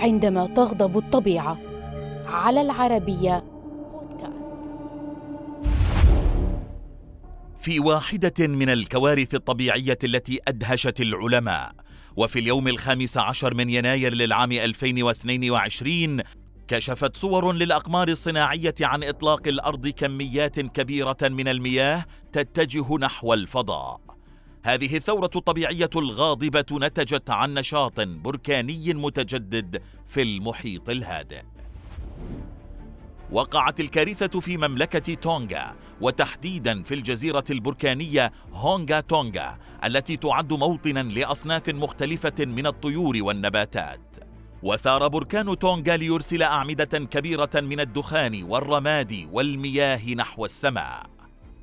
عندما تغضب الطبيعة. على العربية بودكاست. في واحدة من الكوارث الطبيعية التي أدهشت العلماء وفي اليوم الخامس عشر من يناير للعام 2022 كشفت صور للأقمار الصناعية عن إطلاق الأرض كميات كبيرة من المياه تتجه نحو الفضاء. هذه الثورة الطبيعية الغاضبة نتجت عن نشاط بركاني متجدد في المحيط الهادئ. وقعت الكارثة في مملكة تونغا وتحديدا في الجزيرة البركانية هونغا تونغا التي تعد موطنا لأصناف مختلفة من الطيور والنباتات. وثار بركان تونغا ليرسل أعمدة كبيرة من الدخان والرماد والمياه نحو السماء.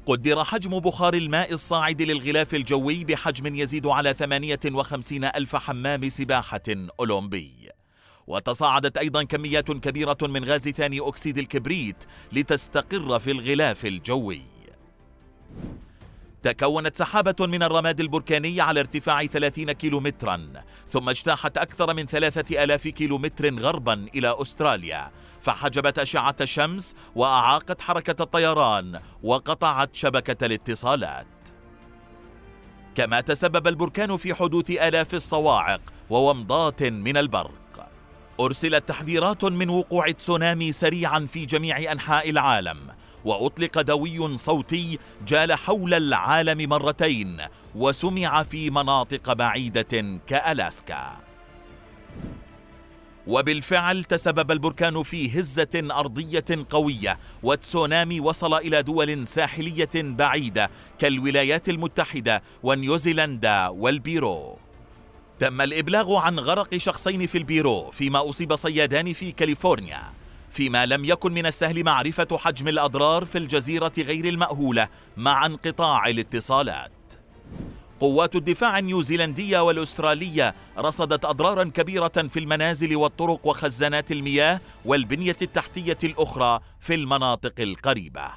قدر حجم بخار الماء الصاعد للغلاف الجوي بحجم يزيد على 58 ألف حمام سباحة أولمبي. وتصاعدت أيضا كميات كبيرة من غاز ثاني أكسيد الكبريت لتستقر في الغلاف الجوي. تكونت سحابة من الرماد البركاني على ارتفاع 30 كيلومترا ثم اجتاحت أكثر من ثلاثة ألاف كيلومتر غربا إلى أستراليا فحجبت أشعة الشمس وأعاقت حركة الطيران وقطعت شبكة الاتصالات. كما تسبب البركان في حدوث آلاف الصواعق وومضات من البرق. أرسلت تحذيرات من وقوع تسونامي سريعا في جميع أنحاء العالم وأطلق دوي صوتي جال حول العالم مرتين وسمع في مناطق بعيدة كألاسكا. وبالفعل تسبب البركان في هزة أرضية قوية وتسونامي وصل إلى دول ساحلية بعيدة كالولايات المتحدة ونيوزيلندا والبيرو. تم الإبلاغ عن غرق شخصين في البيرو فيما أصيب صيادان في كاليفورنيا. فيما لم يكن من السهل معرفة حجم الأضرار في الجزيرة غير المأهولة مع انقطاع الاتصالات. قوات الدفاع النيوزيلندية والأسترالية رصدت أضرارا كبيرة في المنازل والطرق وخزانات المياه والبنية التحتية الأخرى في المناطق القريبة.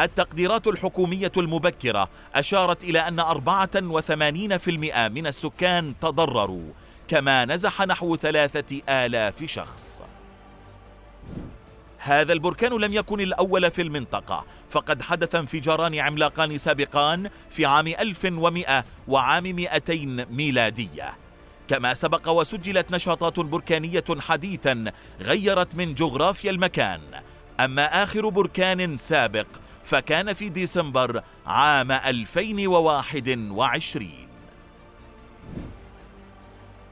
التقديرات الحكومية المبكرة أشارت إلى أن 84% من السكان تضرروا كما نزح نحو ثلاثة آلاف شخص. هذا البركان لم يكن الأول في المنطقة فقد حدث انفجاران عملاقان سابقان في عام 1100 وعام 200 ميلادية. كما سبق وسجلت نشاطات بركانية حديثا غيرت من جغرافيا المكان. أما آخر بركان سابق فكان في ديسمبر عام 2021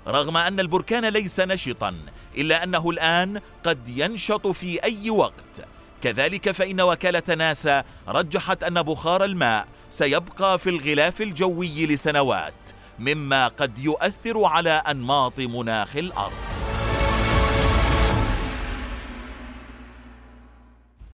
رغم أن البركان ليس نشطا إلا أنه الآن قد ينشط في أي وقت. كذلك فإن وكالة ناسا رجحت أن بخار الماء سيبقى في الغلاف الجوي لسنوات مما قد يؤثر على أنماط مناخ الأرض.